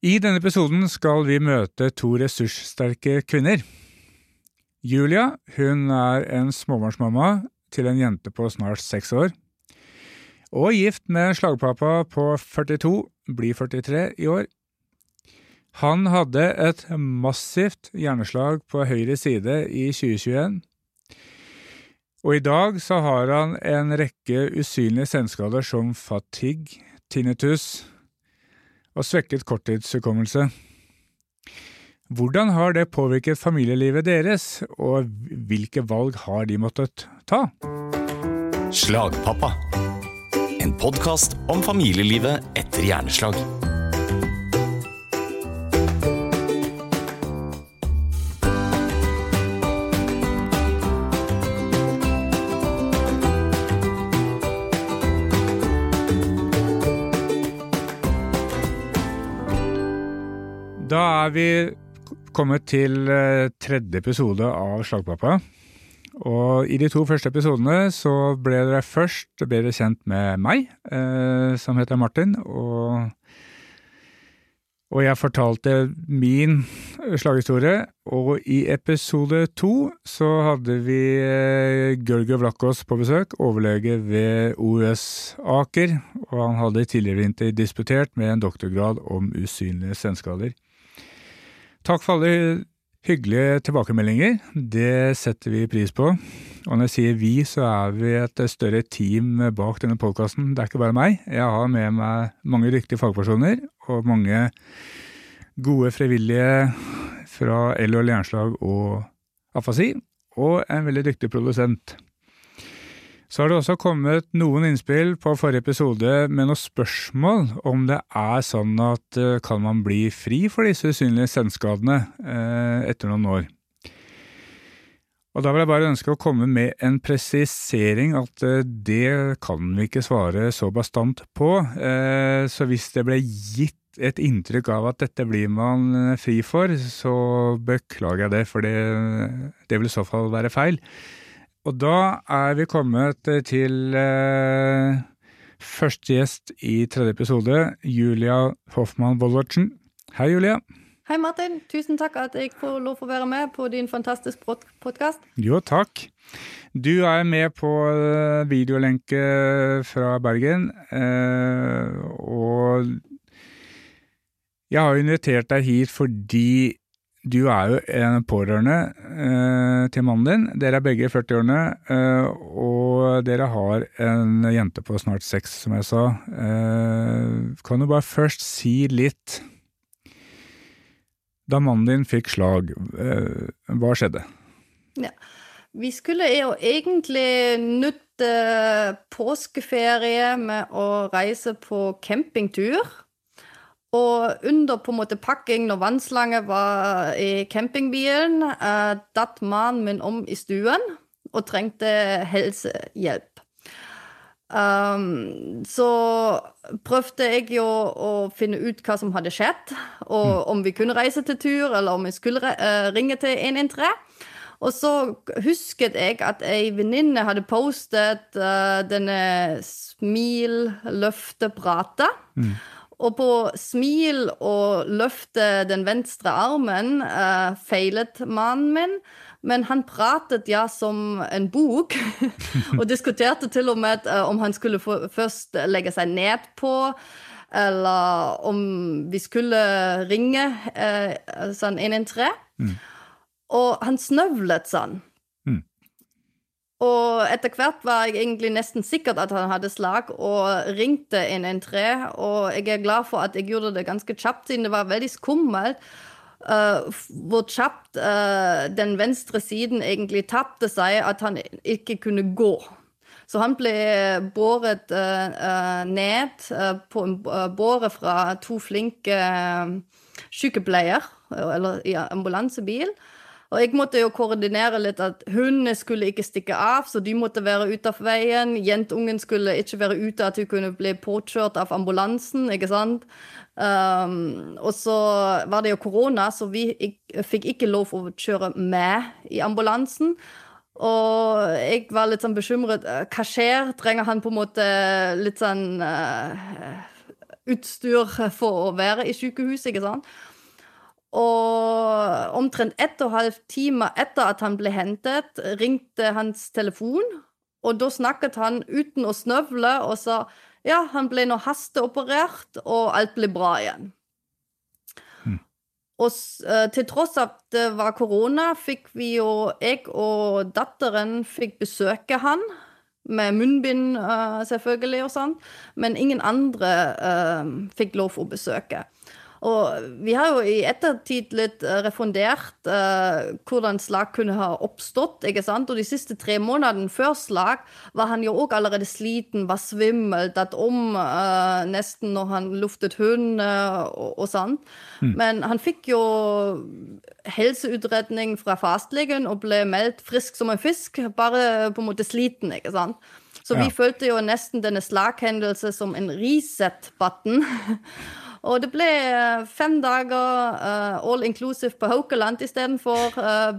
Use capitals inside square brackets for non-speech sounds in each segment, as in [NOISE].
I denne episoden skal vi møte to ressurssterke kvinner. Julia hun er en småbarnsmamma til en jente på snart seks år, og gift med slagpappa på 42, blir 43 i år. Han hadde et massivt hjerneslag på høyre side i 2021, og i dag så har han en rekke usynlige senskader som fatigue, tinnitus og svekket korttidshukommelse. Hvordan har det påvirket familielivet deres, og hvilke valg har de måttet ta? Slagpappa. En podkast om familielivet etter hjerneslag. Da er vi kommet til eh, tredje episode av Slagpappa. Og i de to første episodene så ble dere først bedre kjent med meg, eh, som heter Martin, og, og jeg fortalte min slaghistorie. Og i episode to så hadde vi eh, Gørge Vlakås på besøk, overlege ved OUS Aker, og han hadde tidligere vinter disputert med en doktorgrad om usynlige senskader. Takk for alle hyggelige tilbakemeldinger. Det setter vi pris på. Og når jeg sier vi, så er vi et større team bak denne podkasten. Det er ikke bare meg. Jeg har med meg mange dyktige fagpersoner og mange gode frivillige fra LO Jernslag og afasi, og en veldig dyktig produsent. Så har det også kommet noen innspill på forrige episode med noen spørsmål om det er sånn at kan man bli fri for disse usynlige senskadene eh, etter noen år. Og Da vil jeg bare ønske å komme med en presisering at det kan vi ikke svare så bastant på. Eh, så hvis det ble gitt et inntrykk av at dette blir man fri for, så beklager jeg det, for det, det vil i så fall være feil. Og da er vi kommet til eh, første gjest i tredje episode, Julia Hoffmann Wollertsen. Hei, Julia. Hei, Martin. Tusen takk at jeg får lov å være med på din fantastiske podkast. Jo, takk. Du er med på videolenke fra Bergen, eh, og jeg har invitert deg hit fordi du er jo en pårørende eh, til mannen din. Dere er begge i 40-årene, eh, og dere har en jente på snart seks, som jeg sa. Eh, kan du bare først si litt Da mannen din fikk slag, eh, hva skjedde? Ja. Vi skulle jo egentlig nytte påskeferie med å reise på campingtur. Og under på en måte pakking, når vannslange var i campingbilen, uh, datt mannen min om i stuen og trengte helsehjelp. Um, så prøvde jeg jo å finne ut hva som hadde skjedd, og mm. om vi kunne reise til tur, eller om vi skulle uh, ringe til 113. Og så husket jeg at ei venninne hadde postet uh, denne smil-løftepratet. Mm. Og på smil og løfte den venstre armen uh, feilet mannen min. Men han pratet ja som en bok, [LAUGHS] og diskuterte til og med uh, om han skulle få, først legge seg ned på, eller om vi skulle ringe uh, sånn 113. Mm. Og han snøvlet sånn. Og etter hvert var jeg egentlig nesten sikkert at han hadde slag, og ringte 113. Og jeg er glad for at jeg gjorde det ganske kjapt, siden det var veldig skummelt. Uh, hvor kjapt uh, den venstre siden egentlig tapte seg, at han ikke kunne gå. Så han ble båret uh, ned på en båre fra to flinke sykepleier, eller i ambulansebil. Og jeg måtte jo koordinere litt at hundene skulle ikke stikke av, så de måtte være ute av veien. Jentungen skulle ikke være ute, at hun kunne bli påkjørt av ambulansen, ikke sant. Um, og så var det jo korona, så vi fikk ikke lov å kjøre med i ambulansen. Og jeg var litt sånn bekymret. Hva skjer? Trenger han på en måte litt sånn uh, utstyr for å være i sykehuset, ikke sant. Og omtrent ett og en halv time etter at han ble hentet, ringte hans telefon, og da snakket han uten å snøvle og sa ja, han ble nå hasteoperert, og alt ble bra igjen. Og uh, til tross at det var korona, fikk vi jo Jeg og datteren fikk besøke han. Med munnbind, uh, selvfølgelig, og sånn. Men ingen andre uh, fikk lov å besøke. Og vi har jo i ettertid litt uh, refundert uh, hvordan slag kunne ha oppstått. ikke sant? Og de siste tre månedene før slag var han jo òg allerede sliten, var svimmel, datt om uh, nesten når han luftet hund og, og sånn. Mm. Men han fikk jo helseutredning fra fastlegen og ble meldt frisk som en fisk, bare på en måte sliten, ikke sant. Så vi følte jo nesten denne slaghendelse som en reset-button. [LAUGHS] Og det ble eh, fem dager uh, all inclusive på Haukeland istedenfor uh,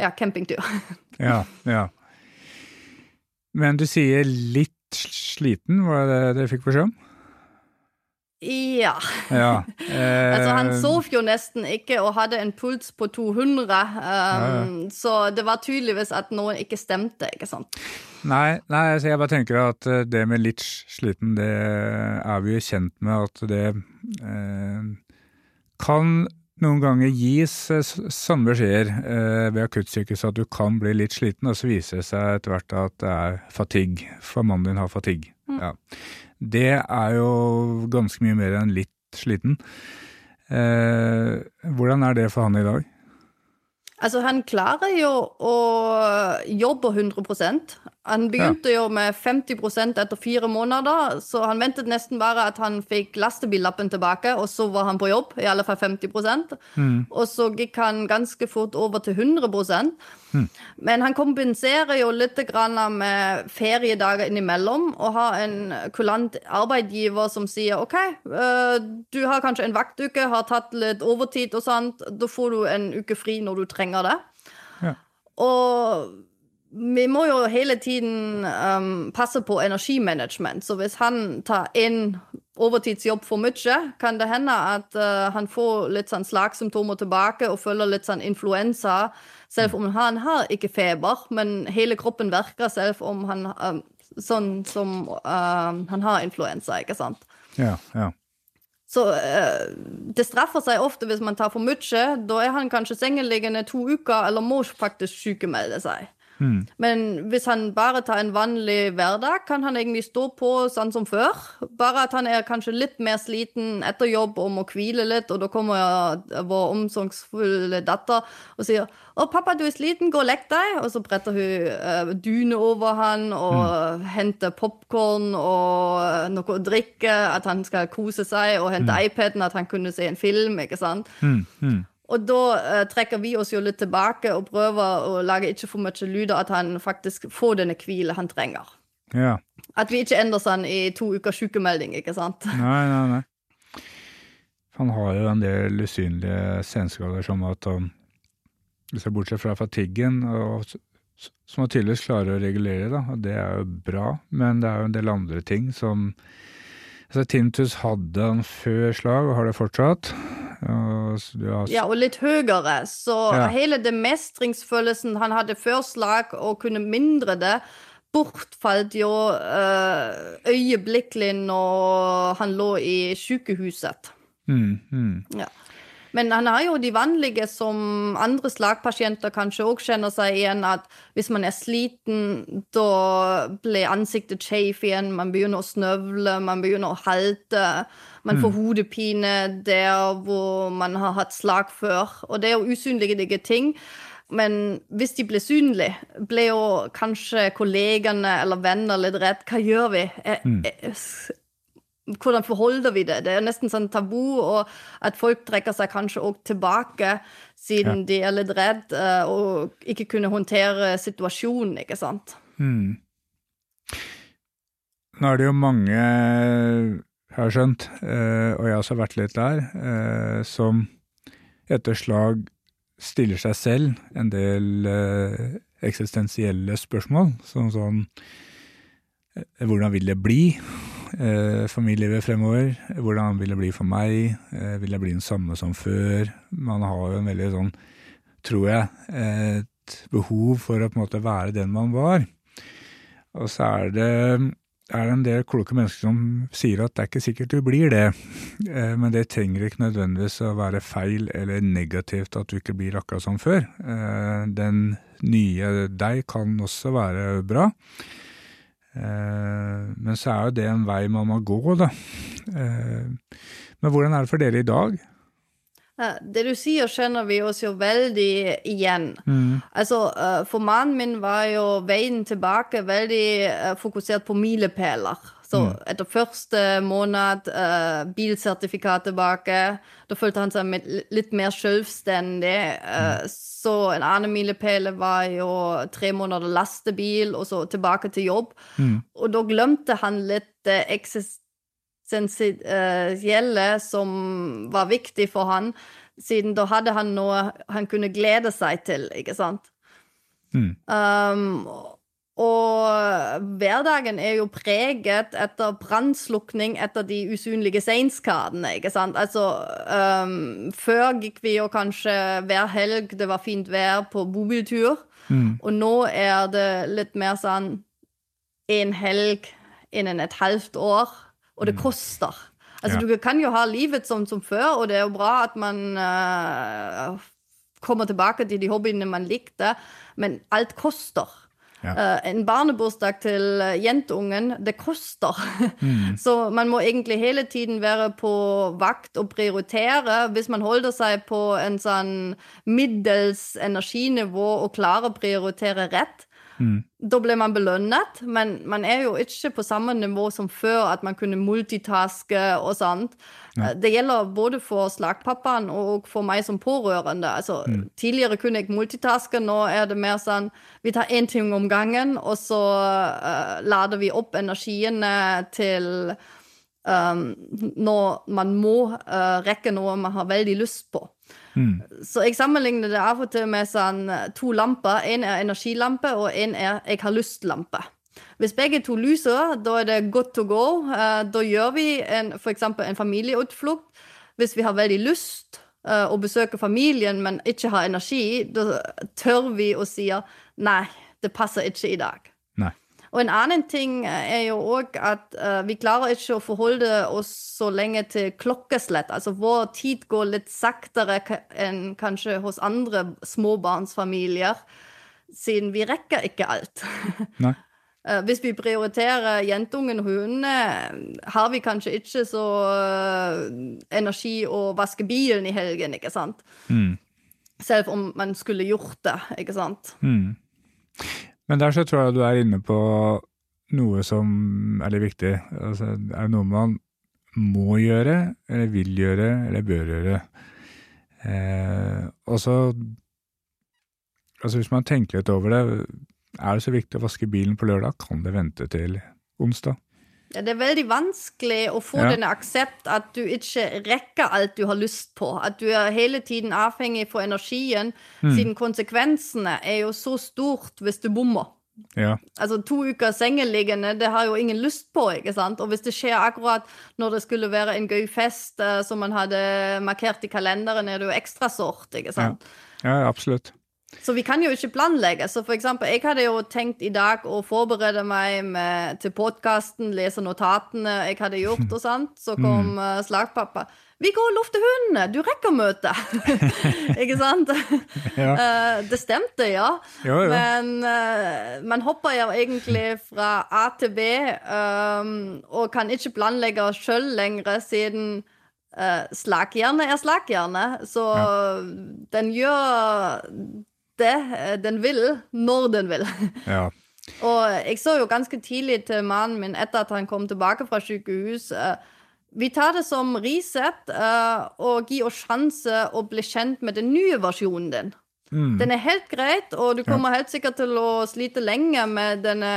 ja, campingtur. [LAUGHS] ja, ja. Men du sier litt sliten, var det det du fikk beskjed om? Ja. ja. Eh, [LAUGHS] altså, han sov jo nesten ikke og hadde en puls på 200, um, ja, så det var tydeligvis at noe ikke stemte, ikke sant? Nei, nei så jeg bare tenker at det med litt sliten, det er vi jo kjent med at det eh, kan noen ganger gis sånne beskjeder eh, ved akuttsykehus at du kan bli litt sliten, og så viser det seg etter hvert at det er fatigue, for mannen din har fatigue. Mm. Ja. Det er jo ganske mye mer enn litt sliten. Eh, hvordan er det for han i dag? Altså, han klarer jo å jobbe 100 han begynte ja. jo med 50% etter fire måneder, så han ventet nesten bare at han fikk lastebillappen tilbake, og så var han på jobb, i alle fall 50 mm. Og så gikk han ganske fort over til 100 mm. Men han kompenserer jo litt med feriedager innimellom, og har en kulant arbeidsgiver som sier OK, øh, du har kanskje en vaktuke, har tatt litt overtid og sånt, da får du en uke fri når du trenger det. Ja. Og vi må jo hele tiden um, passe på energimanagement. Så hvis han tar én overtidsjobb for mye, kan det hende at uh, han får litt sånn slagsymptomer tilbake og følger litt sånn influensa, selv om han har ikke feber, men hele kroppen virker selv om han um, sånn som uh, han har influensa, ikke sant? Ja, ja. Så uh, det straffer seg ofte hvis man tar for mye. Da er han kanskje sengeliggende to uker eller må faktisk sykemelde seg. Mm. Men hvis han bare tar en vanlig hverdag, kan han egentlig stå på sånn som før. Bare at han er kanskje litt mer sliten etter jobb og må hvile litt, og da kommer vår omsorgsfulle datter og sier 'Å, pappa, du er sliten, gå og legg deg.' Og så bretter hun uh, dyne over han og mm. henter popkorn og noe å drikke, at han skal kose seg, og hente mm. iPaden, at han kunne se en film, ikke sant. Mm. Og da eh, trekker vi oss jo litt tilbake og prøver å lage ikke for mye lyder, at han faktisk får denne hvile han trenger. Ja. At vi ikke ender sånn i to ukers sykemelding, ikke sant? Nei, nei, nei. Han har jo en del usynlige senskader som at han Hvis jeg bortsett fra fatiggen, som han tydeligvis klarer å regulere, da, og det er jo bra, men det er jo en del andre ting som altså Tintus hadde han før slag, og har det fortsatt. Ja, ja, og litt høyere. Så ja. hele det mestringsfølelsen han hadde før slag, og kunne mindre det, bortfalt jo øh, øyeblikkelig når han lå i sykehuset. Mm, mm. Ja. Men han har jo de vanlige som andre slagpasienter kanskje òg kjenner seg igjen, at hvis man er sliten, da blir ansiktet skjevt igjen, man begynner å snøvle, man begynner å halte. Man får mm. hodepine der hvor man har hatt slag før. Og det er jo usynlige ting. Men hvis de blir synlige, blir jo kanskje kollegene eller venner litt redd. Hva gjør vi? Mm. Hvordan forholder vi det? Det er nesten sånn tabu, og at folk trekker seg kanskje òg tilbake siden ja. de er litt redd eh, og ikke kunne håndtere situasjonen, ikke sant? Mm. Nå er det jo mange, jeg har skjønt, eh, og jeg har også vært litt der, eh, som etter slag stiller seg selv en del eksistensielle spørsmål, som sånn Hvordan vil det bli? Eh, familielivet fremover. Hvordan vil det bli for meg? Eh, vil jeg bli den samme som før? Man har jo en veldig sånn, tror jeg, et behov for å på en måte være den man var. Og så er det, er det en del kloke mennesker som sier at det er ikke sikkert du blir det. Eh, men det trenger ikke nødvendigvis å være feil eller negativt at du ikke blir akkurat som før. Eh, den nye deg kan også være bra. Eh, men så er jo det en vei man må gå, da. Eh, men hvordan er det for dere i dag? Det du sier, skjønner vi oss jo veldig igjen. Mm. Altså, eh, For mannen min var jo veien tilbake veldig eh, fokusert på milepæler. Så etter første måned uh, bilsertifikat tilbake. Da følte han seg med- litt mer selvstendig. Eh, Så en annen milepæl var jo tre måneder lastebil, og så tilbake til jobb. Og da glemte han litt det eksistensielle som var viktig for han, siden da hadde han noe han kunne glede seg til, ikke sant? Mm. Um, og hverdagen er jo preget etter brannslukning etter de usynlige seinskadene, ikke sant? Altså, um, før gikk vi jo kanskje hver helg, det var fint vær, på bobiltur. Og nå er det litt mer sånn en helg innen et halvt år, og det koster. Altså, Ja. Du kan jo ha livet som, som før, og det er jo bra at man uh, kommer tilbake til de hobbyene man likte, men alt koster. Ja. Eh, en barnebursdag til eh, jentungen, det koster. [LAUGHS] Så man må egentlig hele tiden være på vakt og prioritere. Hvis man holder seg på en sånn middels energinivå og klarer å prioritere rett, da ble man belønnet, men man er jo ikke på samme nivå som før, at man kunne multitaske og sånt. Det gjelder både for slagpappaen og for meg som pårørende. Altså, Tidligere kunne jeg multitaske, nå er det mer sånn vi tar én ting om gangen, og så uh, lader vi opp energiene til um, når man må uh, rekke noe man har veldig lyst på. Så jeg sammenligner det av og til med sånn eh, to lamper. En er energilampe, og en er jeg har lyst-lampe. Hvis begge to lyser, da er det good to go. Eh, da gjør vi f.eks. en familieutflukt. Hvis vi har veldig lyst eh, å besøke familien, men ikke har energi, da tør vi å si nei, det passer ikke i dag. Og en annen ting er jo òg at uh, vi klarer ikke å forholde oss så lenge til klokkeslett. Altså vår tid går litt saktere enn kanskje hos andre småbarnsfamilier, siden vi rekker ikke alt. [LAUGHS] Nei. Eh, Hvis vi prioriterer jentungen og hundene, har vi kanskje ikke så eh, energi å vaske bilen i helgen, ikke sant? Selv om man skulle gjort det, ikke sant? Mm. Men der så tror jeg du er inne på noe som er litt viktig. Altså, er noe man må gjøre, eller vil gjøre, eller bør gjøre? Eh, og så Altså hvis man tenker litt over det, er det så viktig å vaske bilen på lørdag? Kan det vente til onsdag? Ja, det er veldig vanskelig å få Ja. denne aksept at du ikke rekker alt du har lyst på. At du er hele tiden avhengig for energien, siden konsekvensene er jo så stort hvis du bommer. Ja. Altså To uker sengeliggende, det har jo ingen lyst på. ikke sant? Og hvis det skjer akkurat når det skulle være en gøy fest uh, som man hadde markert i kalenderen, er det jo ekstra sårt. ikke sant? ja, absolutt. Så vi kan jo ikke planlegge. Så for eksempel, jeg hadde jo tenkt i dag å forberede meg med, til podkasten, lese notatene jeg hadde gjort og sånt. Så [LAUGHS] kom mm. slagpappa. Vi går og lufter hundene! Du rekker møtet! [LAUGHS] ikke sant? [LAUGHS] Ja. Eh, det stemte, ja. Jo, jo. Men uh, man hopper jo egentlig fra A til B, um, og kan ikke planlegge sjøl lenger, siden uh, slaghjerne er slaghjerne. Så den gjør det eh, den vil, når den vil. Ja. Og jeg så jo ganske tidlig til mannen min etter at han kom tilbake fra sykehus. eh, vi tar det som reset eh, og gi oss sjanse å bli kjent med den nye versjonen din. Den er helt greit, og du kommer helt sikkert til å slite lenge med denne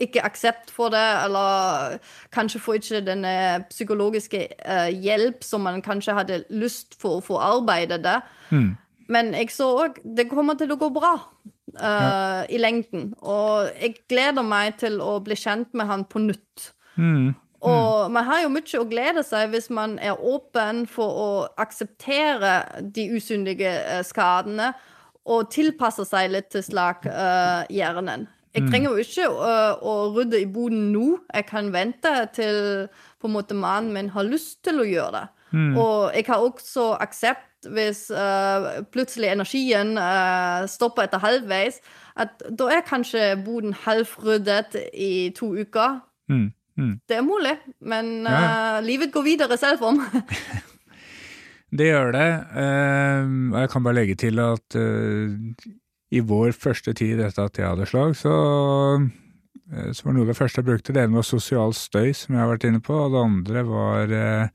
ikke aksept for det, eller kanskje få ikke denne psykologiske eh, hjelp som man kanskje hadde lyst for å få arbeidet det. Men jeg så òg det kommer til å gå bra eh, i lengden. Og jeg gleder meg til å bli kjent med han på nytt. Mm. Og man har jo mye å glede seg hvis man er åpen for å akseptere de usynlige eh, skadene og tilpasse seg litt til slaghjernen. Jeg trenger jo ikke øh, å rydde i boden nå. Jeg kan vente til på en måte mannen min har lyst til å gjøre det. Og jeg har også aksept hvis uh, plutselig energien uh, stopper etter halvveis, at da er kanskje boden halvryddet i to uker. Mm. Mm. Det er mulig, men uh, ja. øh, livet går videre selv om. [LAUGHS] Det gjør det. eh, jeg kan bare legge til at eh, i vår første tid etter at jeg hadde slag, så, eh, så var noe av det første jeg brukte, det ene var sosial støy, som jeg har vært inne på, og det andre var eh,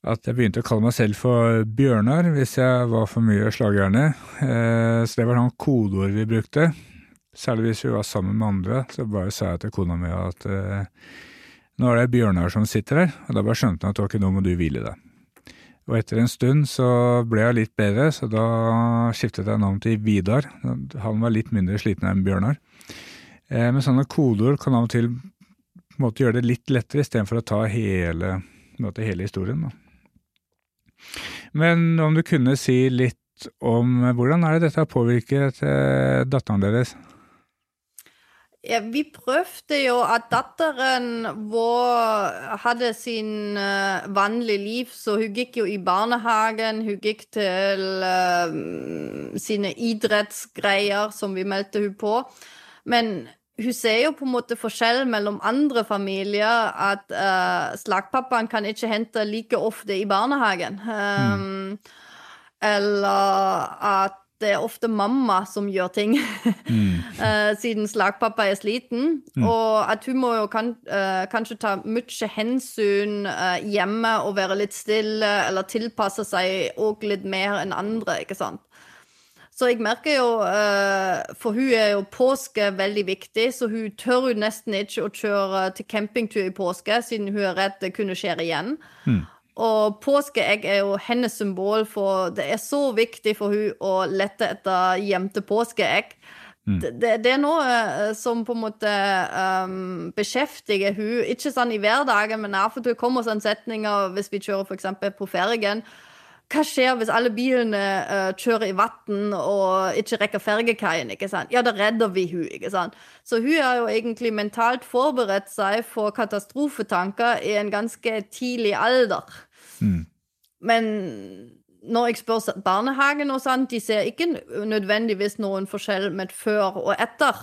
at jeg begynte å kalle meg selv for Bjørnar hvis jeg var for mye slagerne. Eh, så det var sånn kodeord vi brukte. Særlig hvis vi var sammen med andre, så bare sa jeg til kona mi at eh, nå er det Bjørnar som sitter her, og da bare skjønte hun at ok, nå må du hvile deg. Og etter en stund så ble jeg litt bedre, så da skiftet jeg navn til Vidar. Han var litt mindre sliten enn Bjørnar. Eh, men sånne kodeord kan av og til måtte gjøre det litt lettere, istedenfor å ta hele, måtte, hele historien. Da. Men om du kunne si litt om hvordan er det dette har påvirket eh, datteren deres? Ja, vi prøvde jo at datteren vår hadde sin uh, vanlige liv, så hun gikk jo i barnehagen, hun gikk til uh, sine idrettsgreier som vi meldte hun på. Men hun ser jo på en måte forskjell mellom andre familier, at uh, slagpappaen kan ikke hente like ofte i barnehagen. Um, Eller at det er ofte mamma som gjør ting, [LAUGHS] eh, siden slagpappa er sliten. Og at hun må jo kan, uh, kanskje ta mye hensyn eh, hjemme og være litt stille, eller tilpasse seg òg litt mer enn andre, ikke sant. Så jeg merker jo, eh, for hun er jo påske veldig viktig, så hun tør jo nesten ikke å kjøre til campingtur i påske, siden hun er redd det kunne skje igjen. Og påskeegg er jo hennes symbol, for det er så viktig for hun å lette etter gjemte påskeegg. Det, det, det er noe eh, som på en måte um, beskjeftiger hun, ikke sånn i hverdagen, men av og til kommer sånn setninger hvis vi kjører for eksempel på fergen. Hva skjer hvis alle bilene uh, kjører i vann og ikke rekker fergekaien? ikke sant? Ja, da redder vi hun, ikke sant? Så hun har jo egentlig mentalt forberedt seg for katastrofetanker i en ganske tidlig alder. Men når jeg spør barnehagen og sånn, de ser ikke nødvendigvis noen forskjell med før og etter.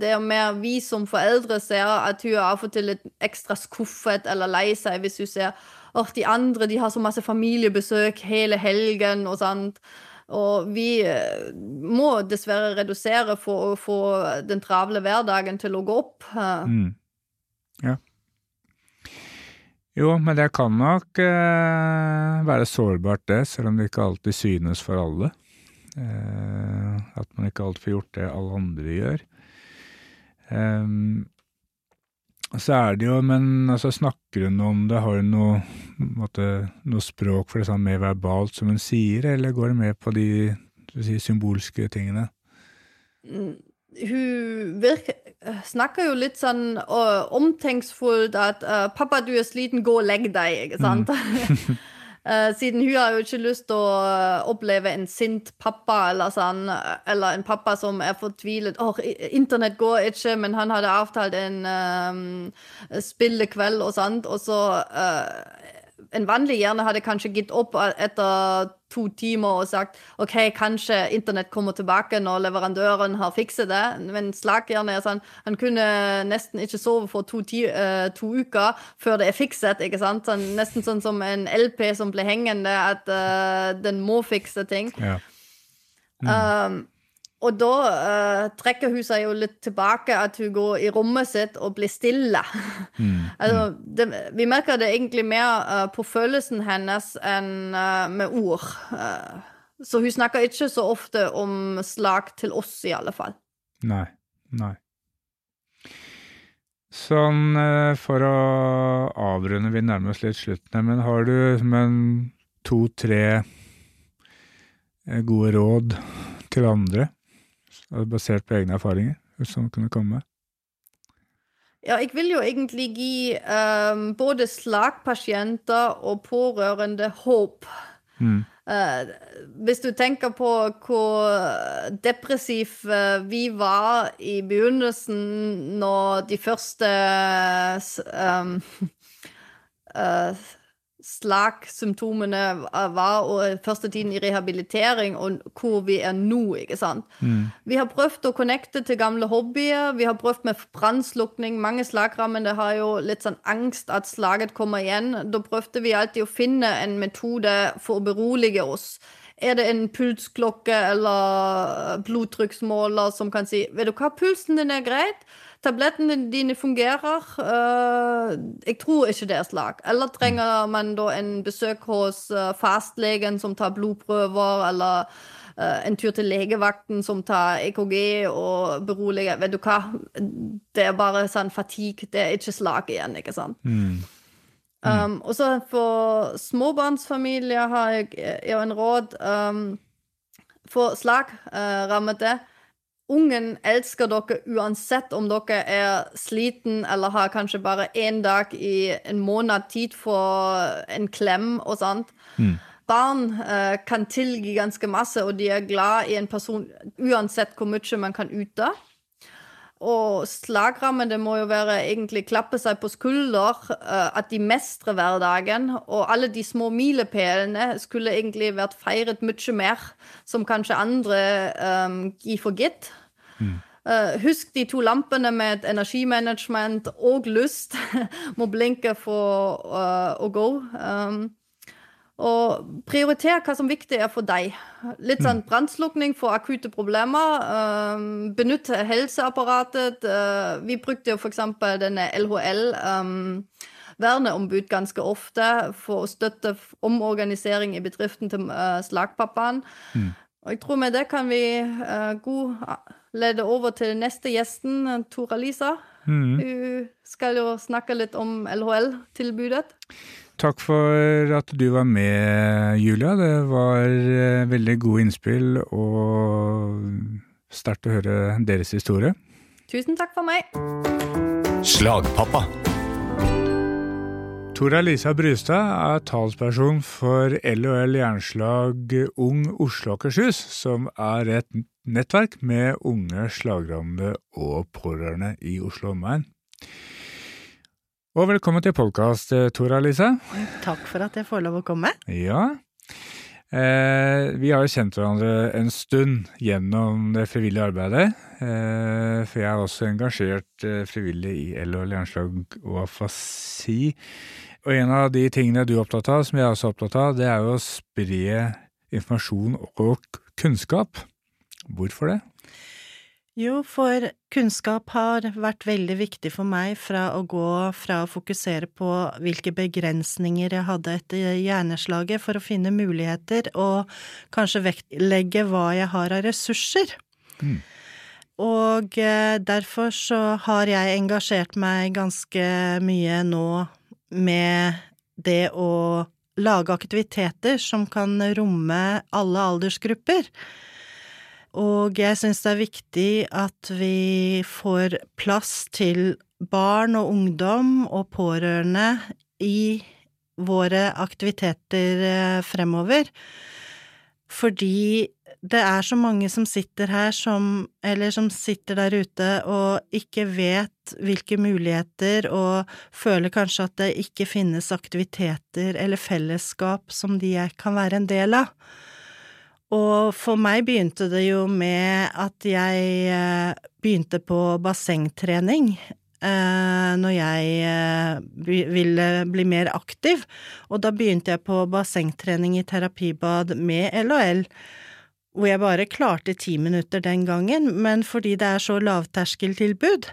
Det er mer vi som foreldre ser at hun er av og til litt ekstra skuffet eller lei seg hvis hun ser at de andre de har så masse familiebesøk hele helgen og sånt. Og vi eh, må dessverre redusere for å få den travle hverdagen til å gå opp. Mm. Ja. Jo, men det kan nok eh, være sårbart det, selv om det ikke alltid synes for alle. Eh, at man ikke alltid får gjort det alle andre gjør. Ehm, så er det jo, men altså, snakker hun om det, har hun noe, på måte, noe språk for det sånn mer verbalt som hun sier, eller går hun med på de si, symbolske tingene? hun virker, snakker jo litt sånn uh, omtenksfullt at uh, 'Pappa, du er sliten, gå og legg deg', ikke sant? [LAUGHS] Eh, siden hun har jo ikke lyst til å uh, oppleve en sint pappa eller sånn, eller en pappa som er fortvilet. i- internett går ikke', men han hadde avtalt en um, spillekveld og sånt, og så uh, en vanlig hjerne hadde kanskje gitt opp etter to timer og sagt OK, kanskje internett kommer tilbake når leverandøren har fikset det. Men slaghjerne er sånn Han kunne nesten ikke sove for to, ti, uh, to uker før det er fikset. ikke sant? Sånn, nesten sånn som en LP som ble hengende, at uh, den må fikse ting. Ja. Um, og da uh, trekker hun seg jo litt tilbake, at hun går i rommet sitt og blir stille. [LAUGHS] altså, det, vi merker det egentlig mer uh, på følelsen hennes enn uh, med ord. Så hun snakker ikke så ofte om slag til oss, i alle fall. Nei. Nei. Sånn for å avrunde, vi nærmer oss litt slutten, men har du men to-tre gode råd til andre, basert på egne erfaringer, som kunne komme? Ja, jeg vil jo egentlig gi um, både slagpasienter og pårørende håp. Mm. Uh, hvis du tenker på hvor depressiv uh, vi var i begynnelsen når de første uh, [LAUGHS] slagsymptomene var og første tiden i rehabilitering, og hvor vi er nå. ikke sant? Mm. Vi har prøvd å connecte til gamle hobbyer. Vi har prøvd med brannslukning. Mange slagrammede har jo litt sånn angst at slaget kommer igjen. Da prøvde vi alltid å finne en metode for å berolige oss. Er det en pulsklokke eller blodtrykksmåler som kan si Vet du hva, pulsen din er greit. Tablettene dine fungerer. Uh, jeg tror ikke det er slag. Eller trenger man da en besøk hos uh, fastlegen som tar blodprøver, eller uh, en tur til legevakten som tar EKG og beroliger? Vet du hva, det er bare sånn fatigue. Det er ikke slag igjen, ikke sant? Mm. Mm. Um, og så for småbarnsfamilier har jeg, jeg en råd. Um, for slag uh, Ungen elsker dere uansett om dere er sliten eller har kanskje bare én dag i en måned tid for en klem og sånt. Mm. Barn uh, kan tilgi ganske masse, og de er glad i en person uansett hvor mye man kan yte. Og slagrammede må jo være egentlig klappe seg på skulder, uh, at de mestrer hverdagen. Og alle de små milepælene skulle egentlig vært feiret mye mer, som kanskje andre um, gir for gitt. Uh, husk de to lampene med energimanagement og lyst [LAUGHS] må blinke for uh, å gå. Um, og prioriter hva som viktig er for deg. Litt sånn brannslukking for akutte problemer. Um, benytt helseapparatet. Uh, vi brukte jo f.eks. denne LHL. Um, verneombud ganske ofte for å støtte omorganisering i bedriften til uh, slagpappaen. Mm. Og jeg tror med det kan vi uh, god lede over til neste gjesten, Tora Lisa. Mm. Hun skal jo snakke litt om LHL-tilbudet. Takk for at du var med, Julia. Det var eh, veldig gode innspill og sterkt å høre deres historie. Tusen takk for meg. Slagpappa. Tora Lisa Brystad er talsperson for LHL Jernslag Ung Oslo Akershus, som er et nettverk med unge slagrammede og pårørende i Oslo omegn. Og velkommen til podkast, Tora Lisa. Takk for at jeg får lov å komme. Ja. Eh, vi har jo kjent hverandre en stund gjennom det frivillige arbeidet. Eh, for jeg er også engasjert eh, frivillig i LHL Jernslag og afasi. Og en av de tingene du er opptatt av, som jeg er også opptatt av, det er jo å spre informasjon og kunnskap. Hvorfor det? Jo, for kunnskap har vært veldig viktig for meg fra å gå fra å fokusere på hvilke begrensninger jeg hadde etter hjerneslaget, for å finne muligheter og kanskje vektlegge hva jeg har av ressurser. Mm. Og eh, derfor så har jeg engasjert meg ganske mye nå med det å lage aktiviteter som kan romme alle aldersgrupper. Og jeg syns det er viktig at vi får plass til barn og ungdom og pårørende i våre aktiviteter eh, fremover. Fordi det er så mange som sitter her som, eller som sitter der ute og ikke vet hvilke muligheter og føler kanskje at det ikke finnes aktiviteter eller fellesskap som de kan være en del av. Og for meg begynte det jo med at jeg eh, begynte på bassengtrening eh, når jeg eh, ville bli mer aktiv, og da begynte jeg på bassengtrening i terapibad med LHL hvor jeg bare klarte ti minutter den gangen, men fordi det er så lavterskeltilbud,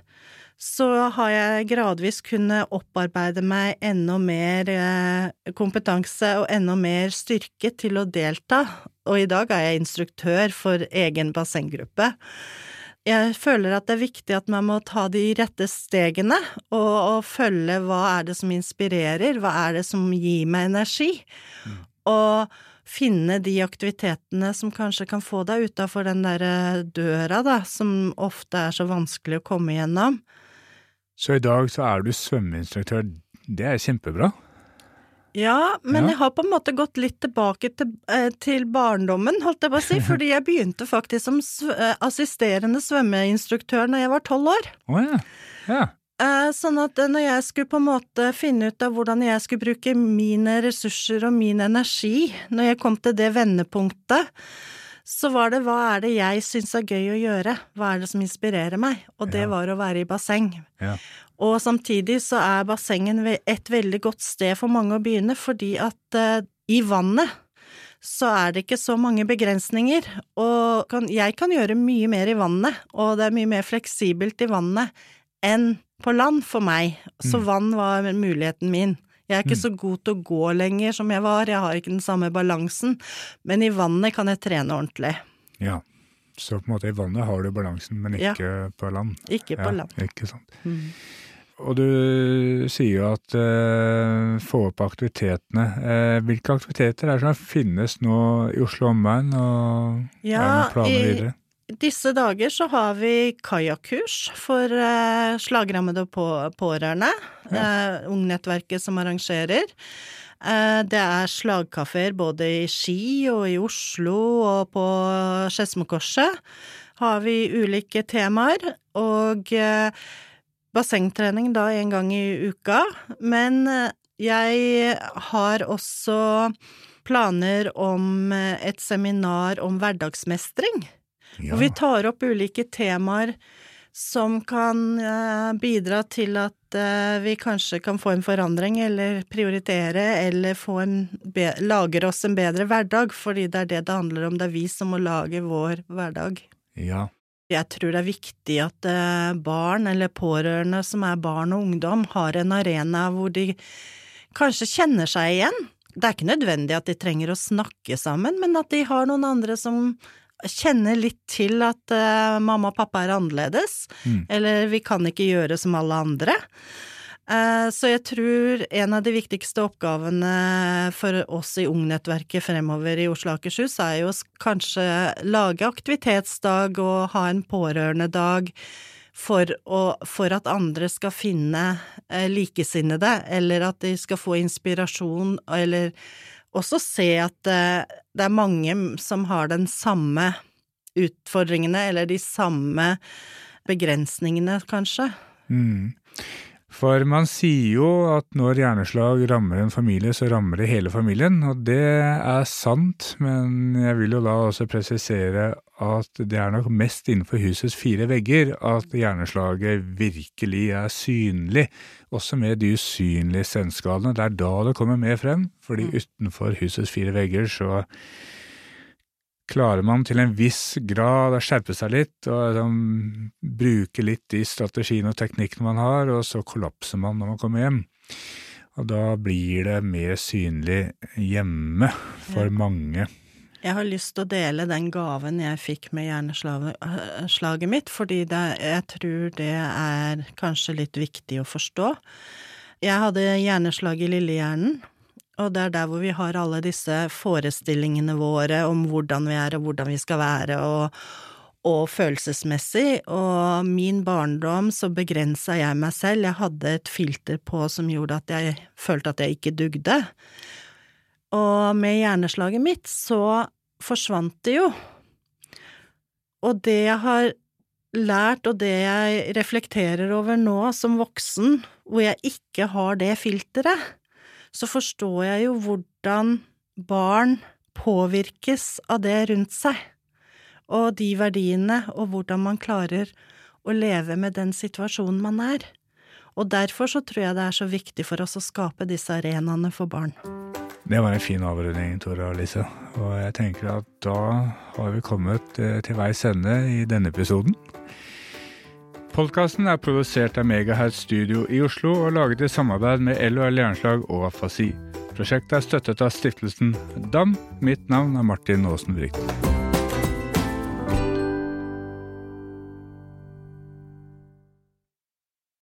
så har jeg gradvis kunnet opparbeide meg enda mer eh, kompetanse og enda mer styrke til å delta, og i dag er jeg instruktør for egen bassenggruppe. Jeg føler at det er viktig at man må ta de rette stegene og, og følge hva er det som inspirerer, hva er det som gir meg energi, mm. og finne de aktivitetene som kanskje kan få deg utafor den derre døra, da, som ofte er så vanskelig å komme gjennom. Så i dag så er du svømmeinstruktør. Det er kjempebra. Ja, men Ja. jeg har på en måte gått litt tilbake til, eh, til barndommen, holdt jeg på å si, [LAUGHS] fordi jeg begynte faktisk som eh, assisterende svømmeinstruktør når jeg var tolv år. Å ja. ja. Eh, Sånn at eh, når jeg skulle på en måte finne ut av hvordan jeg skulle bruke mine ressurser og min energi, når jeg kom til det vendepunktet, så var det hva er det jeg syns er gøy å gjøre, hva er det som inspirerer meg, og det Ja. var å være i basseng. Ja. Og samtidig så er bassengen et veldig godt sted for mange å begynne, fordi at uh, i vannet så er det ikke så mange begrensninger, og kan, jeg kan gjøre mye mer i vannet, og det er mye mer fleksibelt i vannet enn på land for meg, så Mm. vann var muligheten min. Jeg er ikke Mm. så god til å gå lenger som jeg var, jeg har ikke den samme balansen, men i vannet kan jeg trene ordentlig. ja. Så på en måte i vannet har du balansen, men Ja. ikke på land. Ikke på ja, land. Ikke sant. Mm. Og du sier jo at eh, få opp aktivitetene. Eh, hvilke aktiviteter er det som finnes nå i Oslo omegn, og er det noen planer i- videre? Disse dager så har vi kajakkurs for eh, slagrammede og på, pårørende. Eh, Ungnettverket som arrangerer. Eh, det er slagkafeer både i Ski og i Oslo og på Skedsmokorset. Har vi ulike temaer. Og eh, bassengtrening da en gang i uka. Men eh, jeg har også planer om eh, et seminar om hverdagsmestring. Ja. Og vi tar opp ulike temaer som kan eh, bidra til at eh, vi kanskje kan få en forandring, eller prioritere, eller få en lager oss en bedre hverdag, fordi det er det det handler om, det er vi som må lage vår hverdag. ja. Jeg tror det er viktig at eh, barn, eller pårørende som er barn og ungdom, har en arena hvor de kanskje kjenner seg igjen. Det er ikke nødvendig at de trenger å snakke sammen, men at de har noen andre som kjenner litt til at uh, mamma og pappa er annerledes, Mm. eller vi kan ikke gjøre som alle andre. Eh, så jeg tror en av de viktigste oppgavene for oss i Ungnettverket fremover i Oslo og Akershus er jo kanskje lage aktivitetsdag og ha en pårørendedag for, å, for at andre skal finne eh, likesinnede, eller at de skal få inspirasjon, eller også se at eh, det er mange som har den samme utfordringene, eller de samme begrensningene, kanskje. Mm. For man sier jo at når hjerneslag rammer en familie, så rammer det hele familien, og det er sant, men jeg vil jo da også presisere at det er nok mest innenfor husets fire vegger at hjerneslaget virkelig er synlig, også med de usynlige senskadene. Det er da det kommer mer frem, fordi utenfor husets fire vegger så klarer man til en viss grad å skjerpe seg litt og liksom, bruke litt de strategiene og teknikkene man har, og så kollapser man når man kommer hjem. Og da blir det mer synlig hjemme for mange. Jeg har lyst til å dele den gaven jeg fikk med hjerneslaget mitt, fordi det, jeg tror det er kanskje litt viktig å forstå. Jeg hadde hjerneslag i lillehjernen, og det er der hvor vi har alle disse forestillingene våre om hvordan vi er og hvordan vi skal være, og, og følelsesmessig. Og min barndom så begrensa jeg meg selv, jeg hadde et filter på som gjorde at jeg følte at jeg ikke dugde. Og med hjerneslaget mitt så forsvant det jo. Og det jeg har lært, og det jeg reflekterer over nå som voksen, hvor jeg ikke har det filteret, så forstår jeg jo hvordan barn påvirkes av det rundt seg, og de verdiene, og hvordan man klarer å leve med den situasjonen man er. Og derfor så tror jeg det er så viktig for oss å skape disse arenaene for barn. Det var en fin avrunding, Tore og Lise. Og jeg tenker at da har vi kommet eh, til veis ende i denne episoden. Podkasten er produsert av Megahertz Studio i Oslo og laget i samarbeid med LHL Jernslag og Afasi. Prosjektet er støttet av stiftelsen DAM. Mitt navn er Martin Aasen Brikt.